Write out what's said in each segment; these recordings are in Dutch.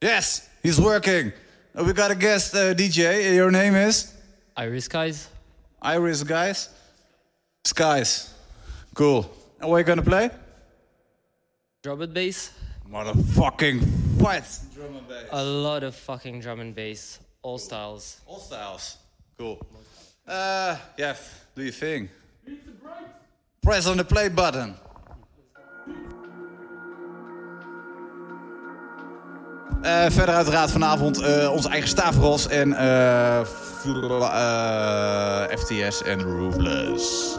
Yes, he's working. Uh, we got a guest uh, DJ. Your name is? Iris Guys. Iris Guys? Skies. Cool. And what are you gonna play? Drum and bass. Motherfucking what? Drum and bass. A lot of fucking drum and bass. All styles. All styles. Cool. Uh, Jeff, do you think? Press on the play button. Uh, verder uiteraard vanavond uh, onze eigen Stavros en uh, FTS en Roofless.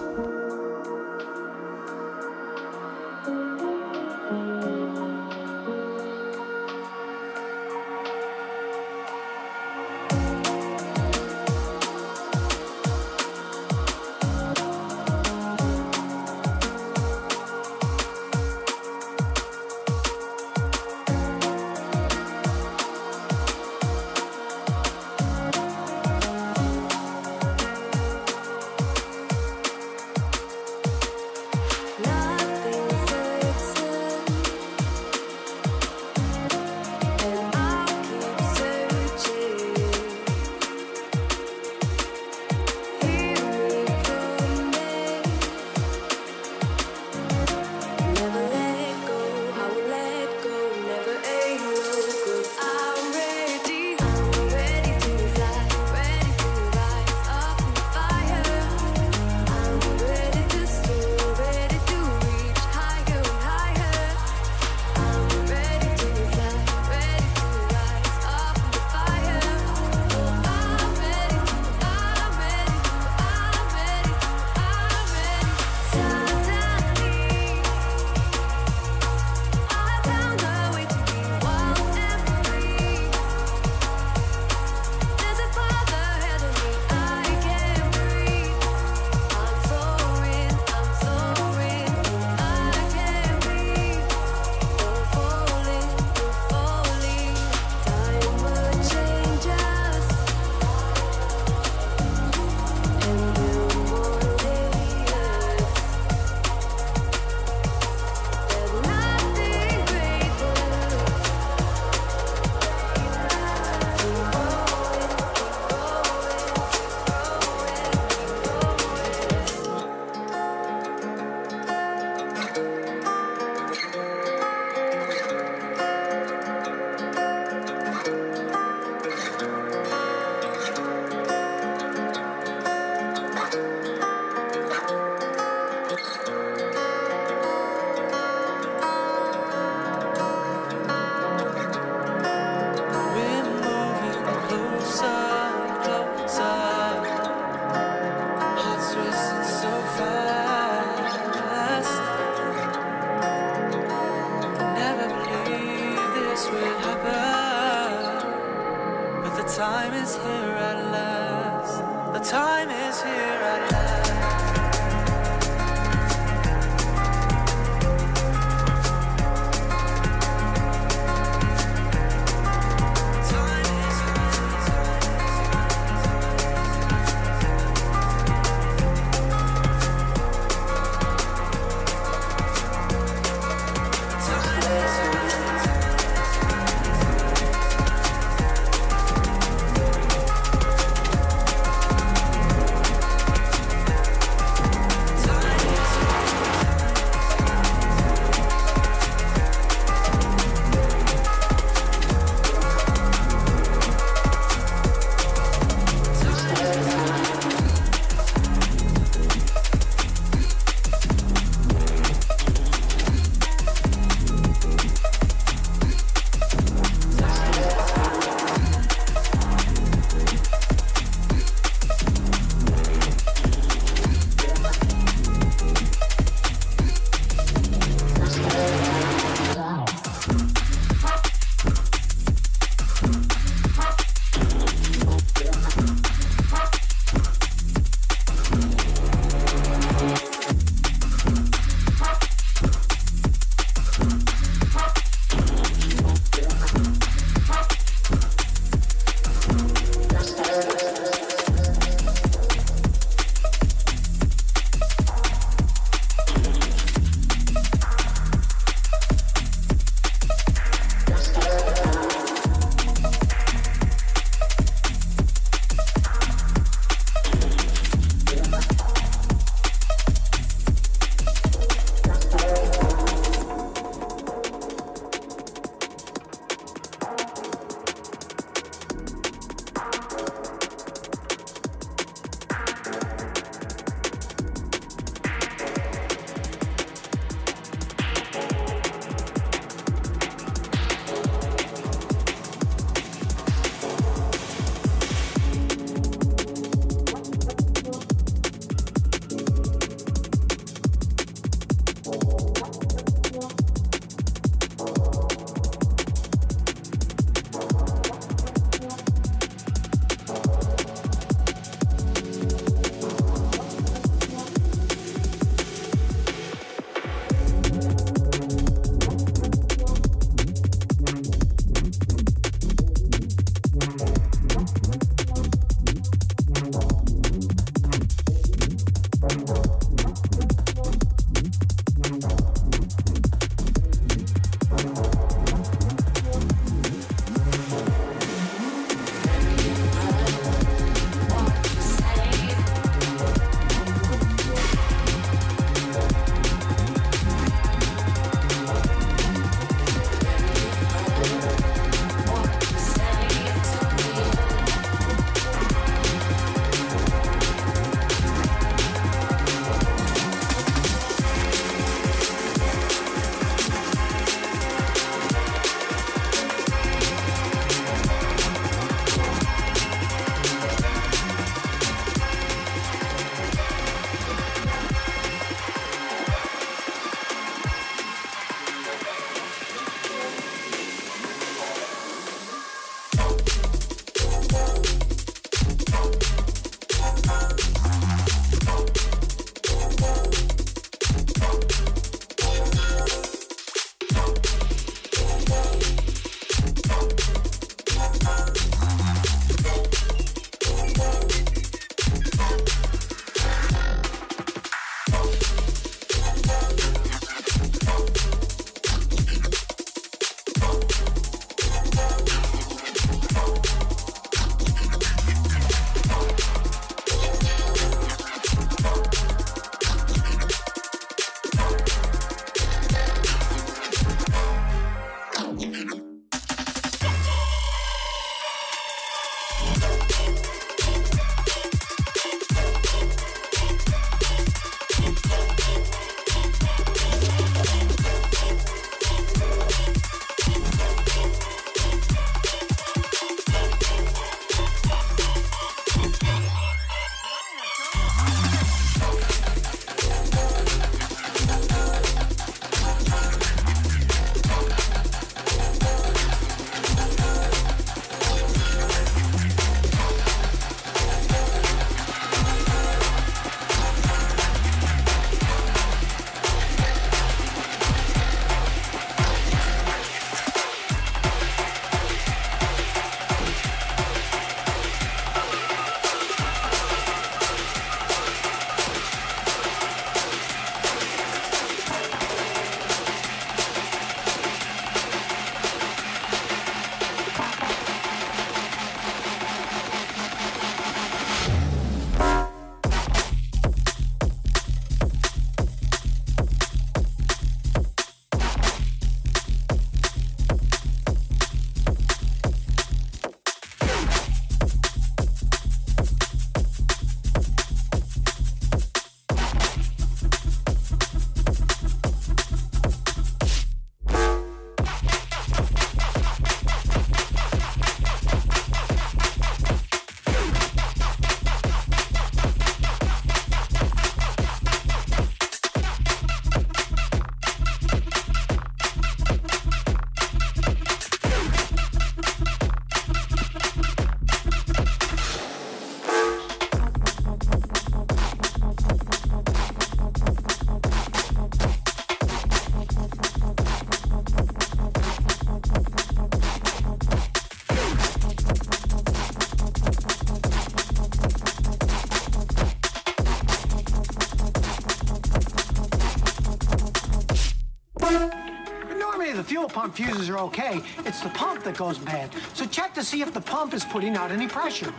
Pump fuses are okay. It's the pump that goes bad. So check to see if the pump is putting out any pressure.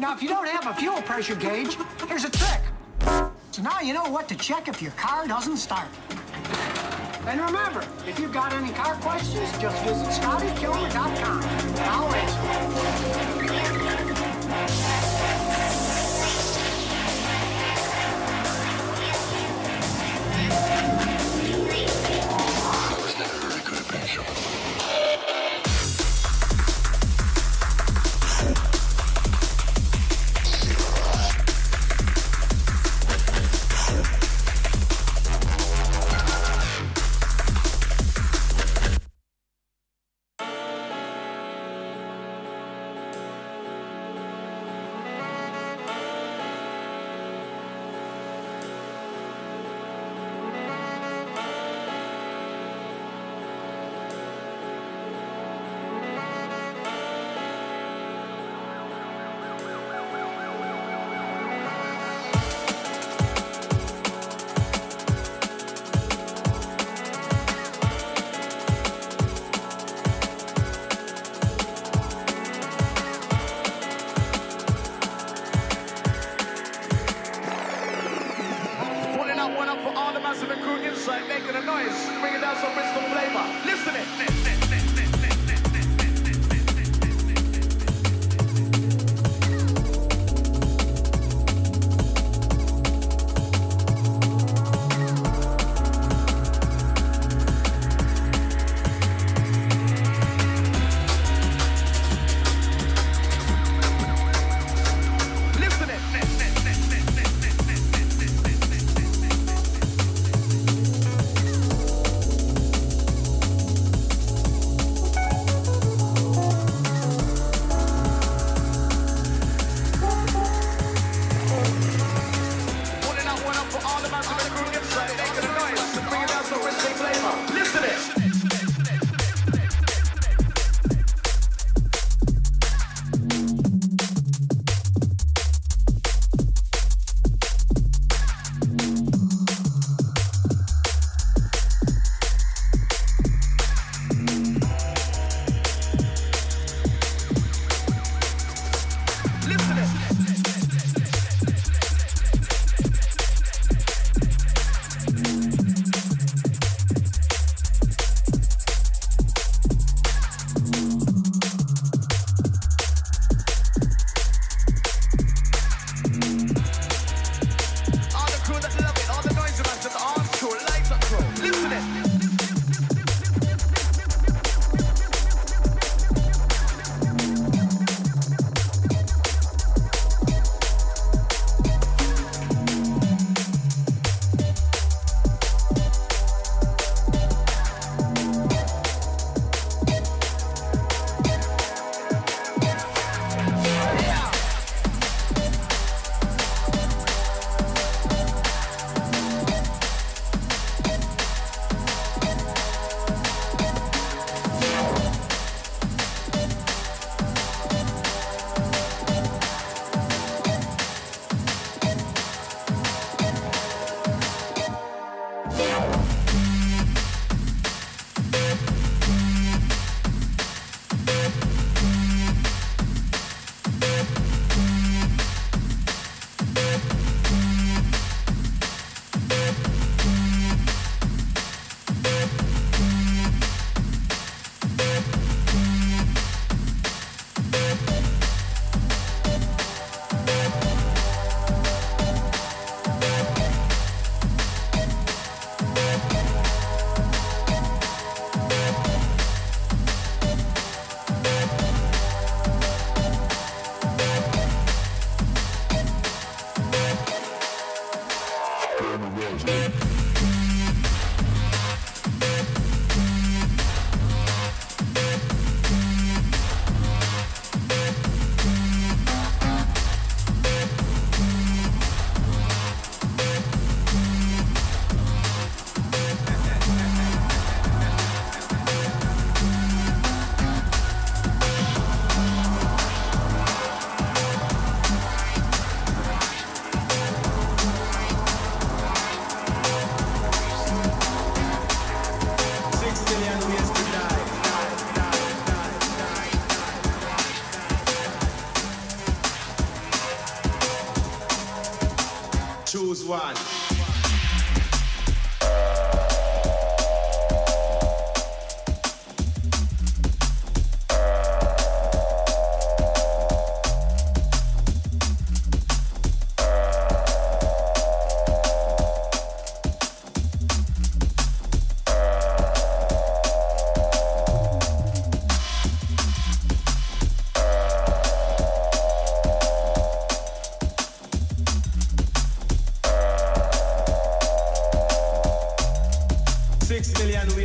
Now, if you don't have a fuel pressure gauge, here's a trick. So now you know what to check if your car doesn't start. And remember, if you've got any car questions, just visit ScottyKilmer.com I'll answer. Sicilian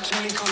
Angelico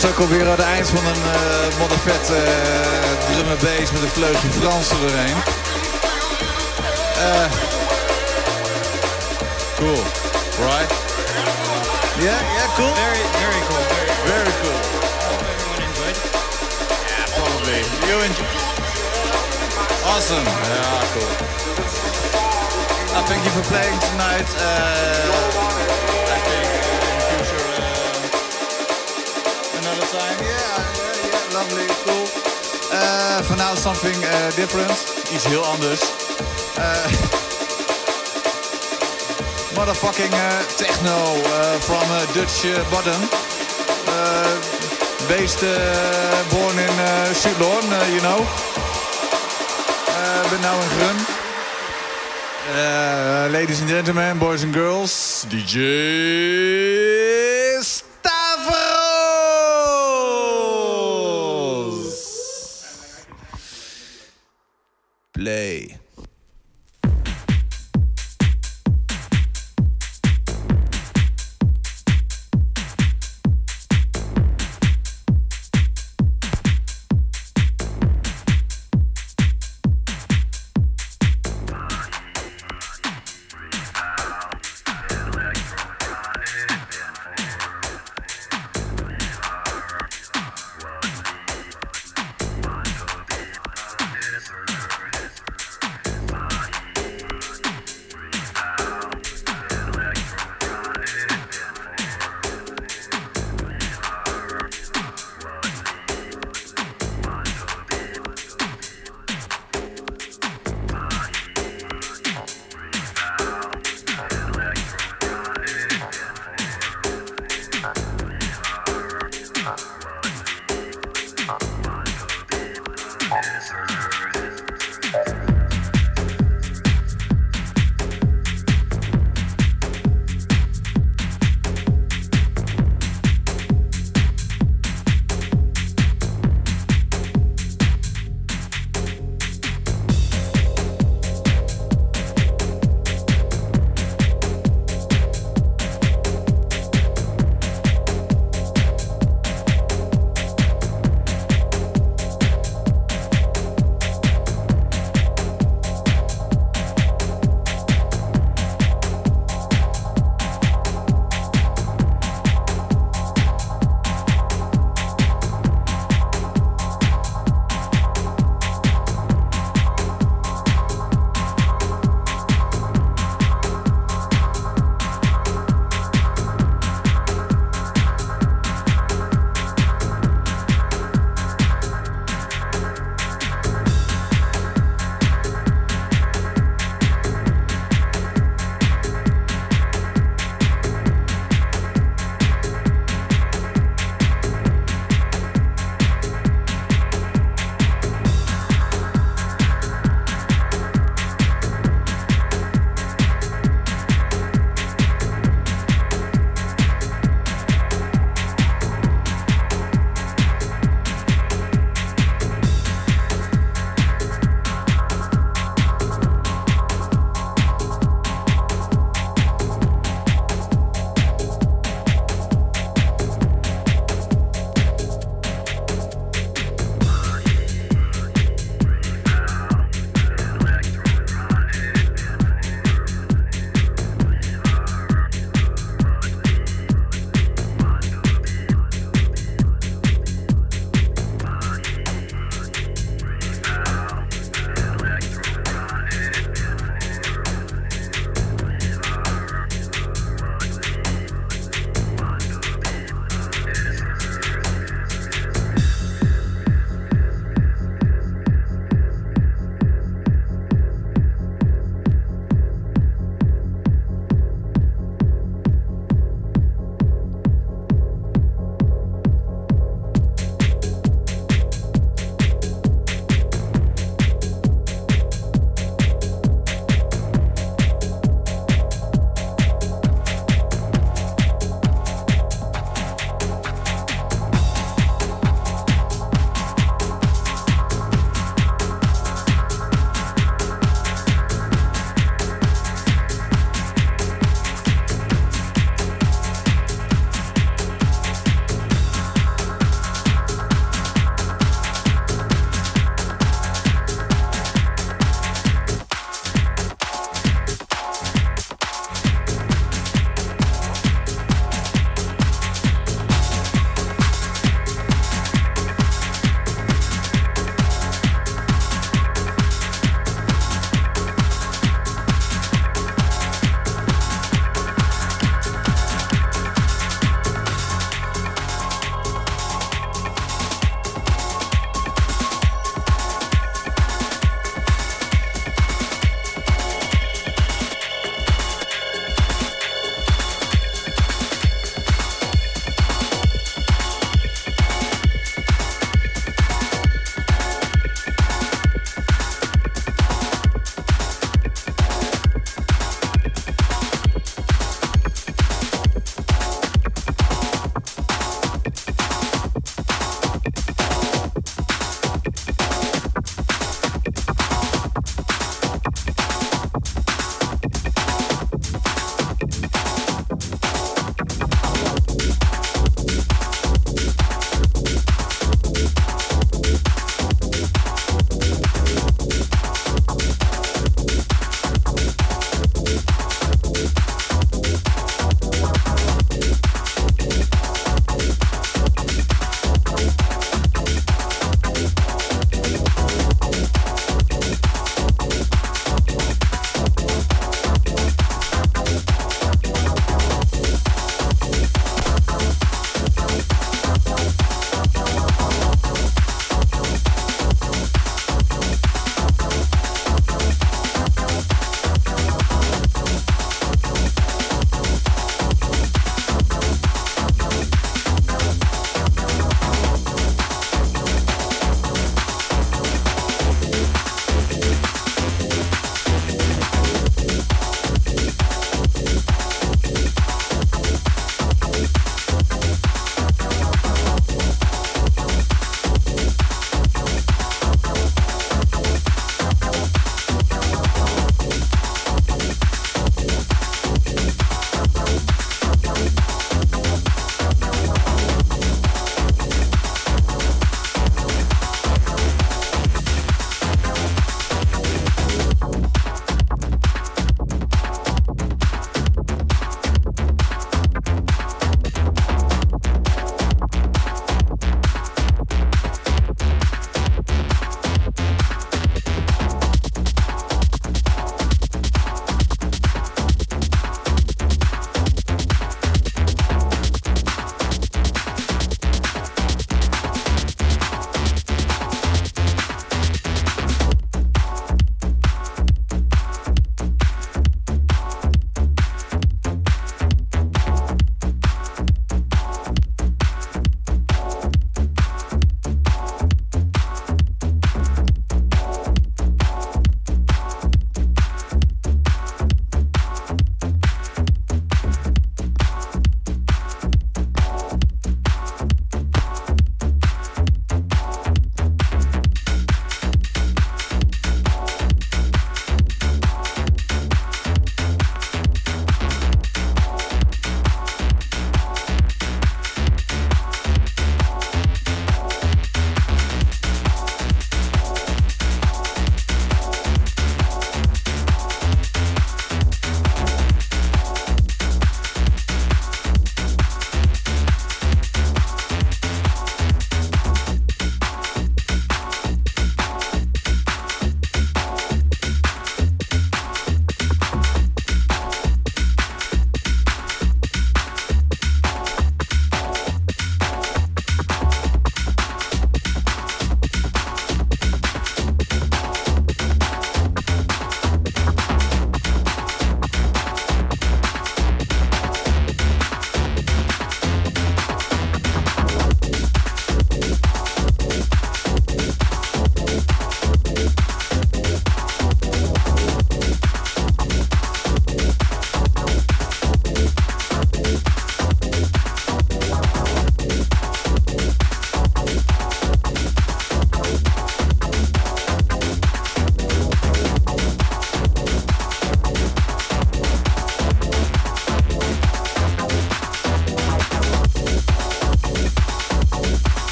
Ja, zo komt weer aan het eind van een uh, moddervet uh, drum and bass met een vleugje Frans er doorheen. Eh, cool, right? Yeah, yeah, cool. Very, very cool. Very, Very cool. I everyone enjoyed. Yeah, probably. You enjoy. Awesome. Yeah, cool. Uh, thank you for playing tonight. Uh, I think time. Yeah, yeah, yeah, lovely, cool. Uh, for now something uh, different. Iets heel anders. Uh, motherfucking uh, techno uh, from Dutch Bodden. Based, uh, born in uh, Zuidloorn, you know. Ben nou in Grun. Ladies and gentlemen, boys and girls, DJ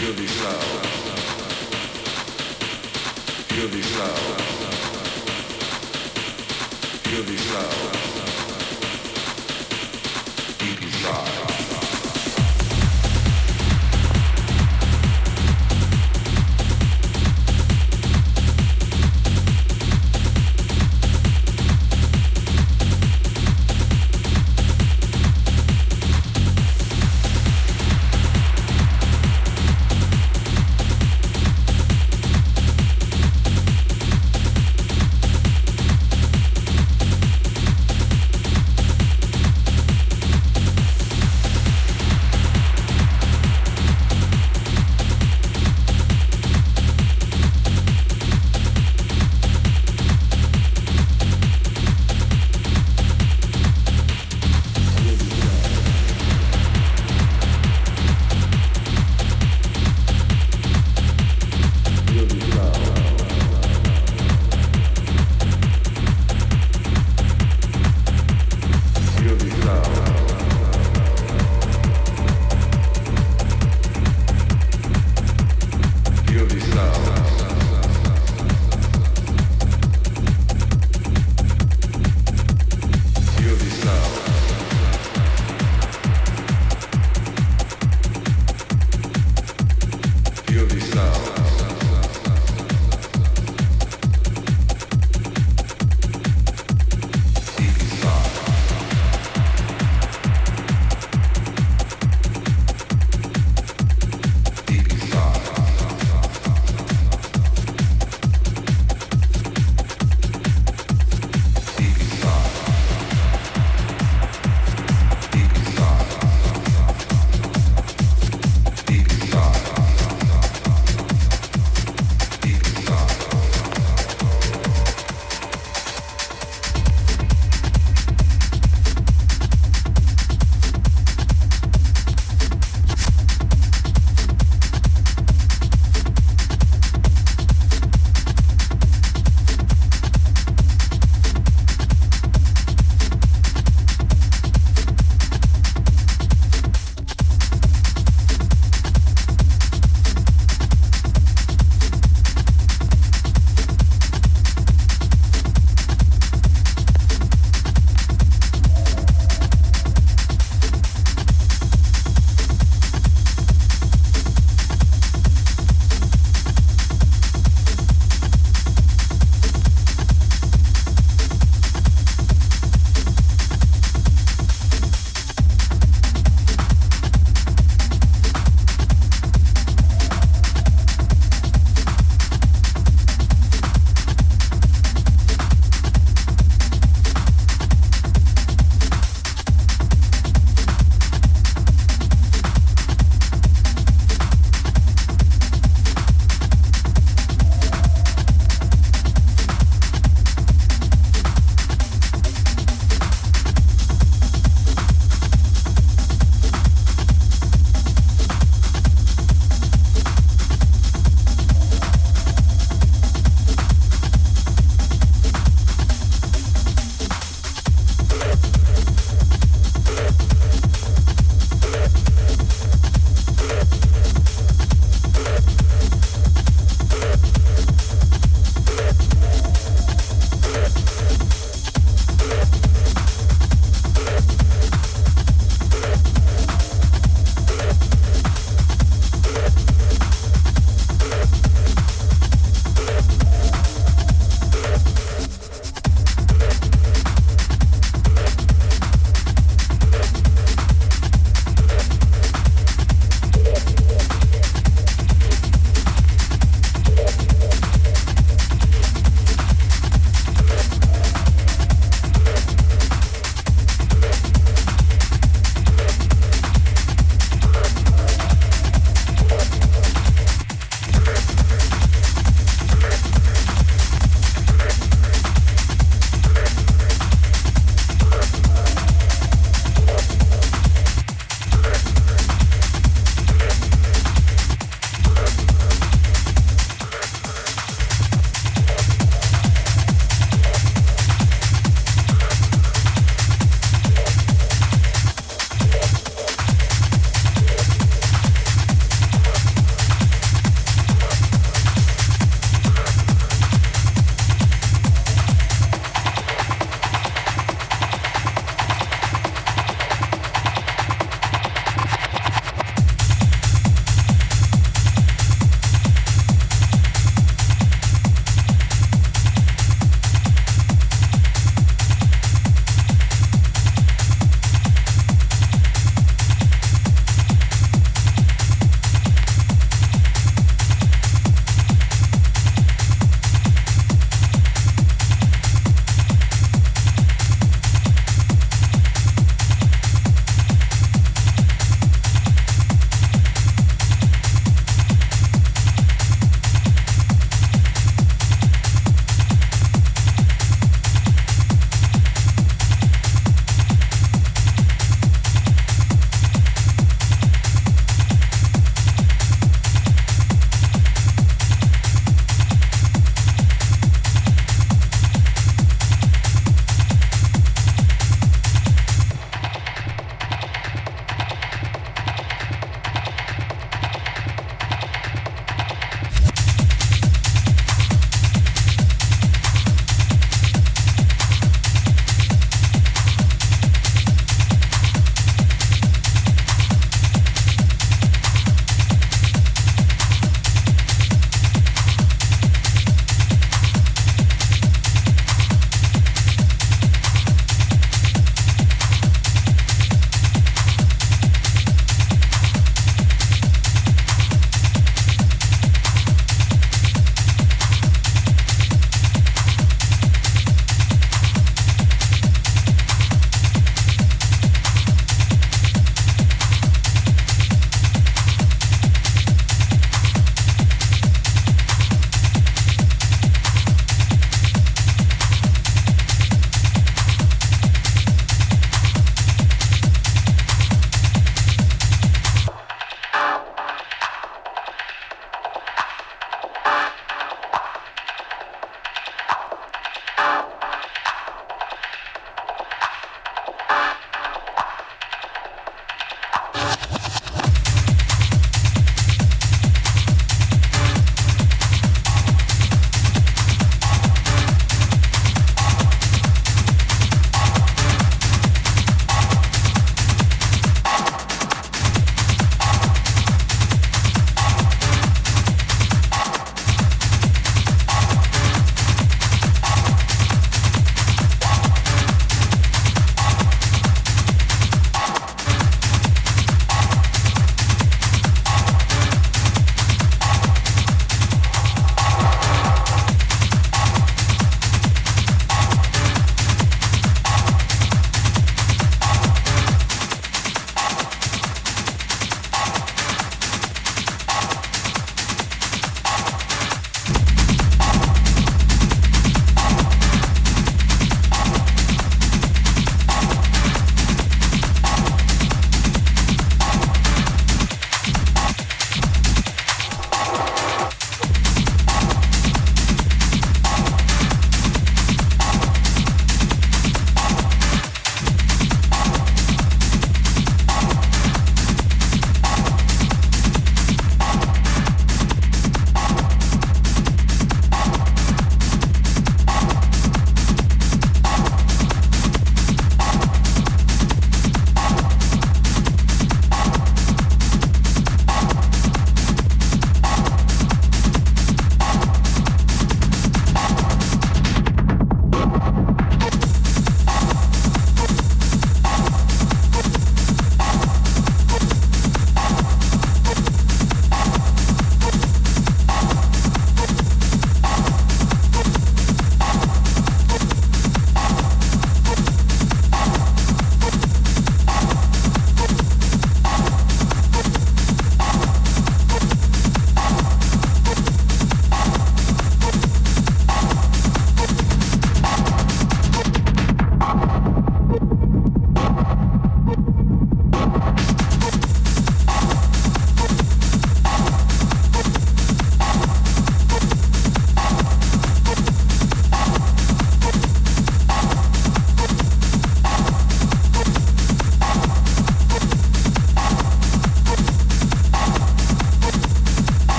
Feel this love. Feel this love.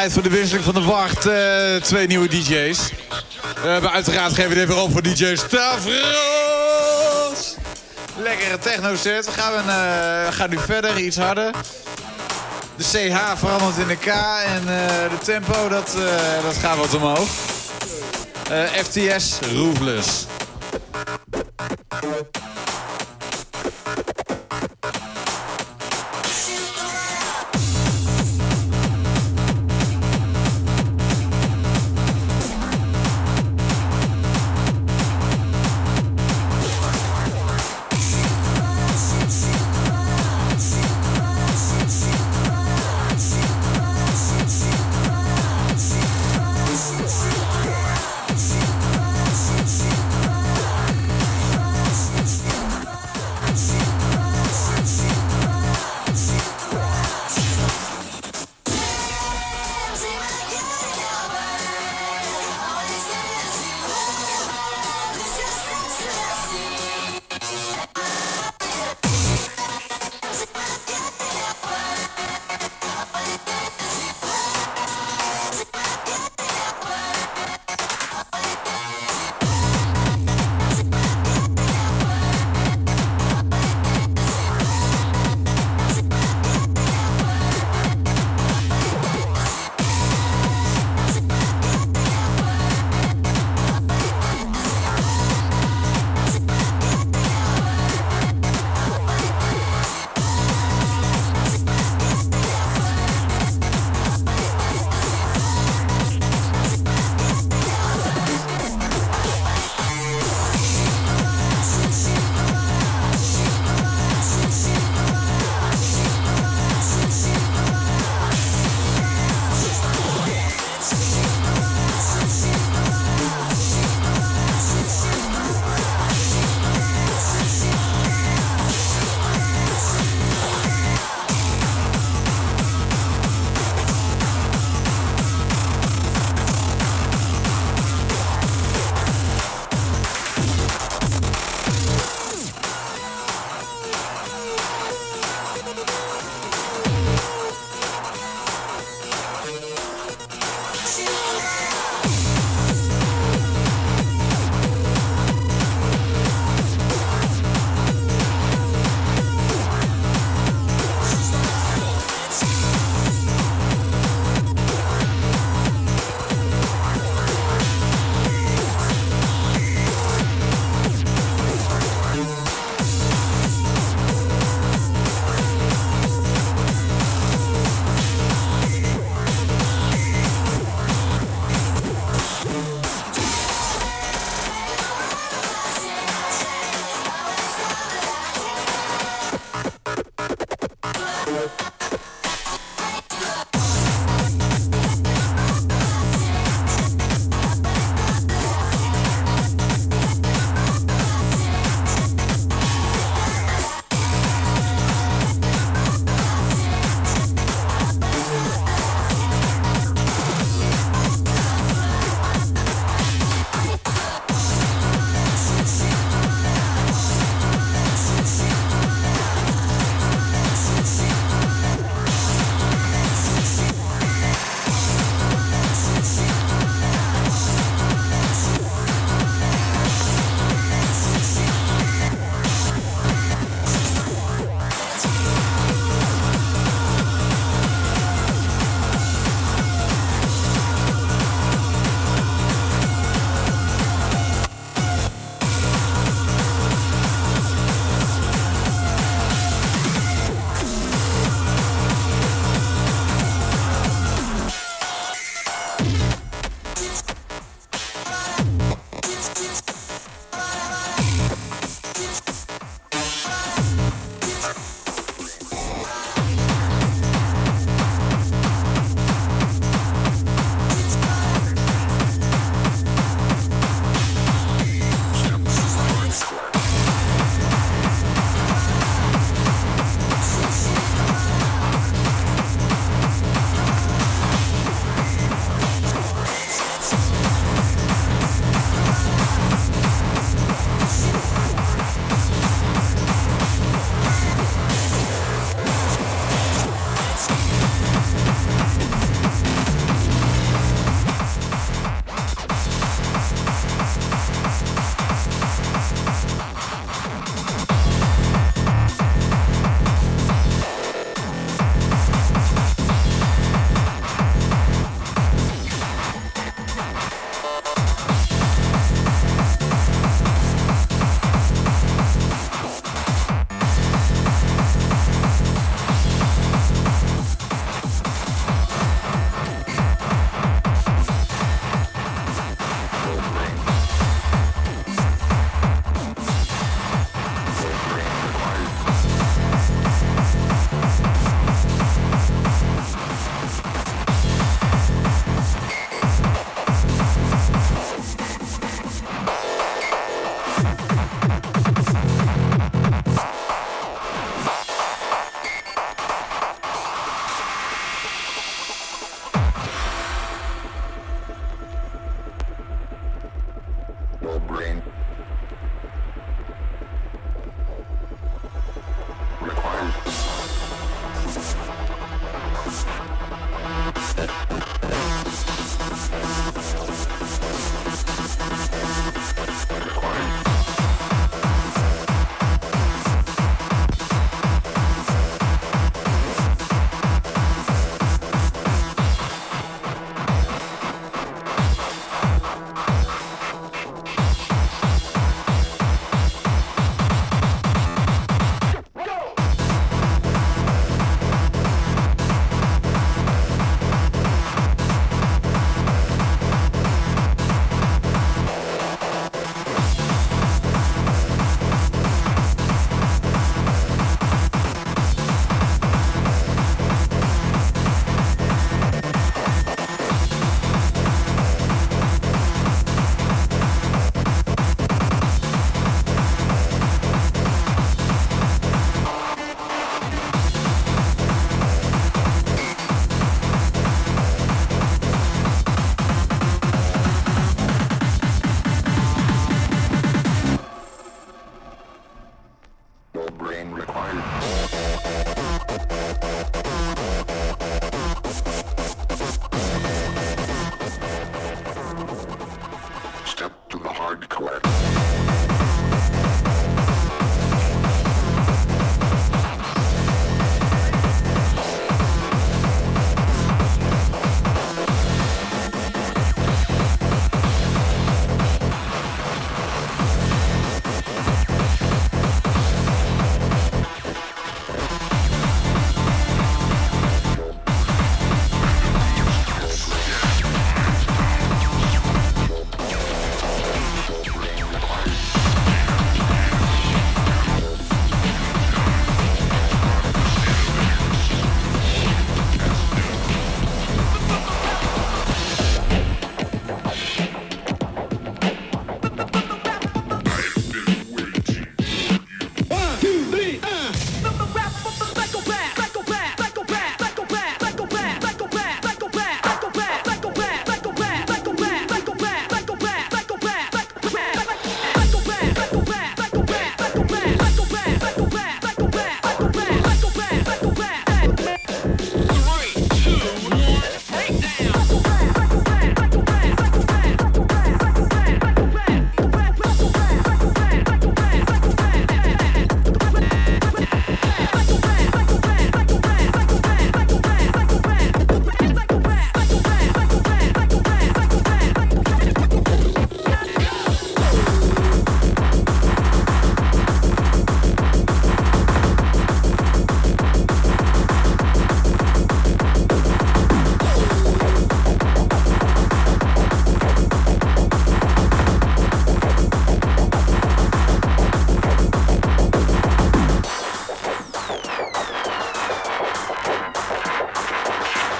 Tijd voor de wisseling van de wacht. Eh, twee nieuwe DJ's. We hebben uiteraard geven we voor DJ Stavros. Lekkere techno set. We gaan, we gaan nu verder, iets harder. De CH verandert in de K en eh, de tempo dat, dat gaat wat omhoog. FTS Roofless.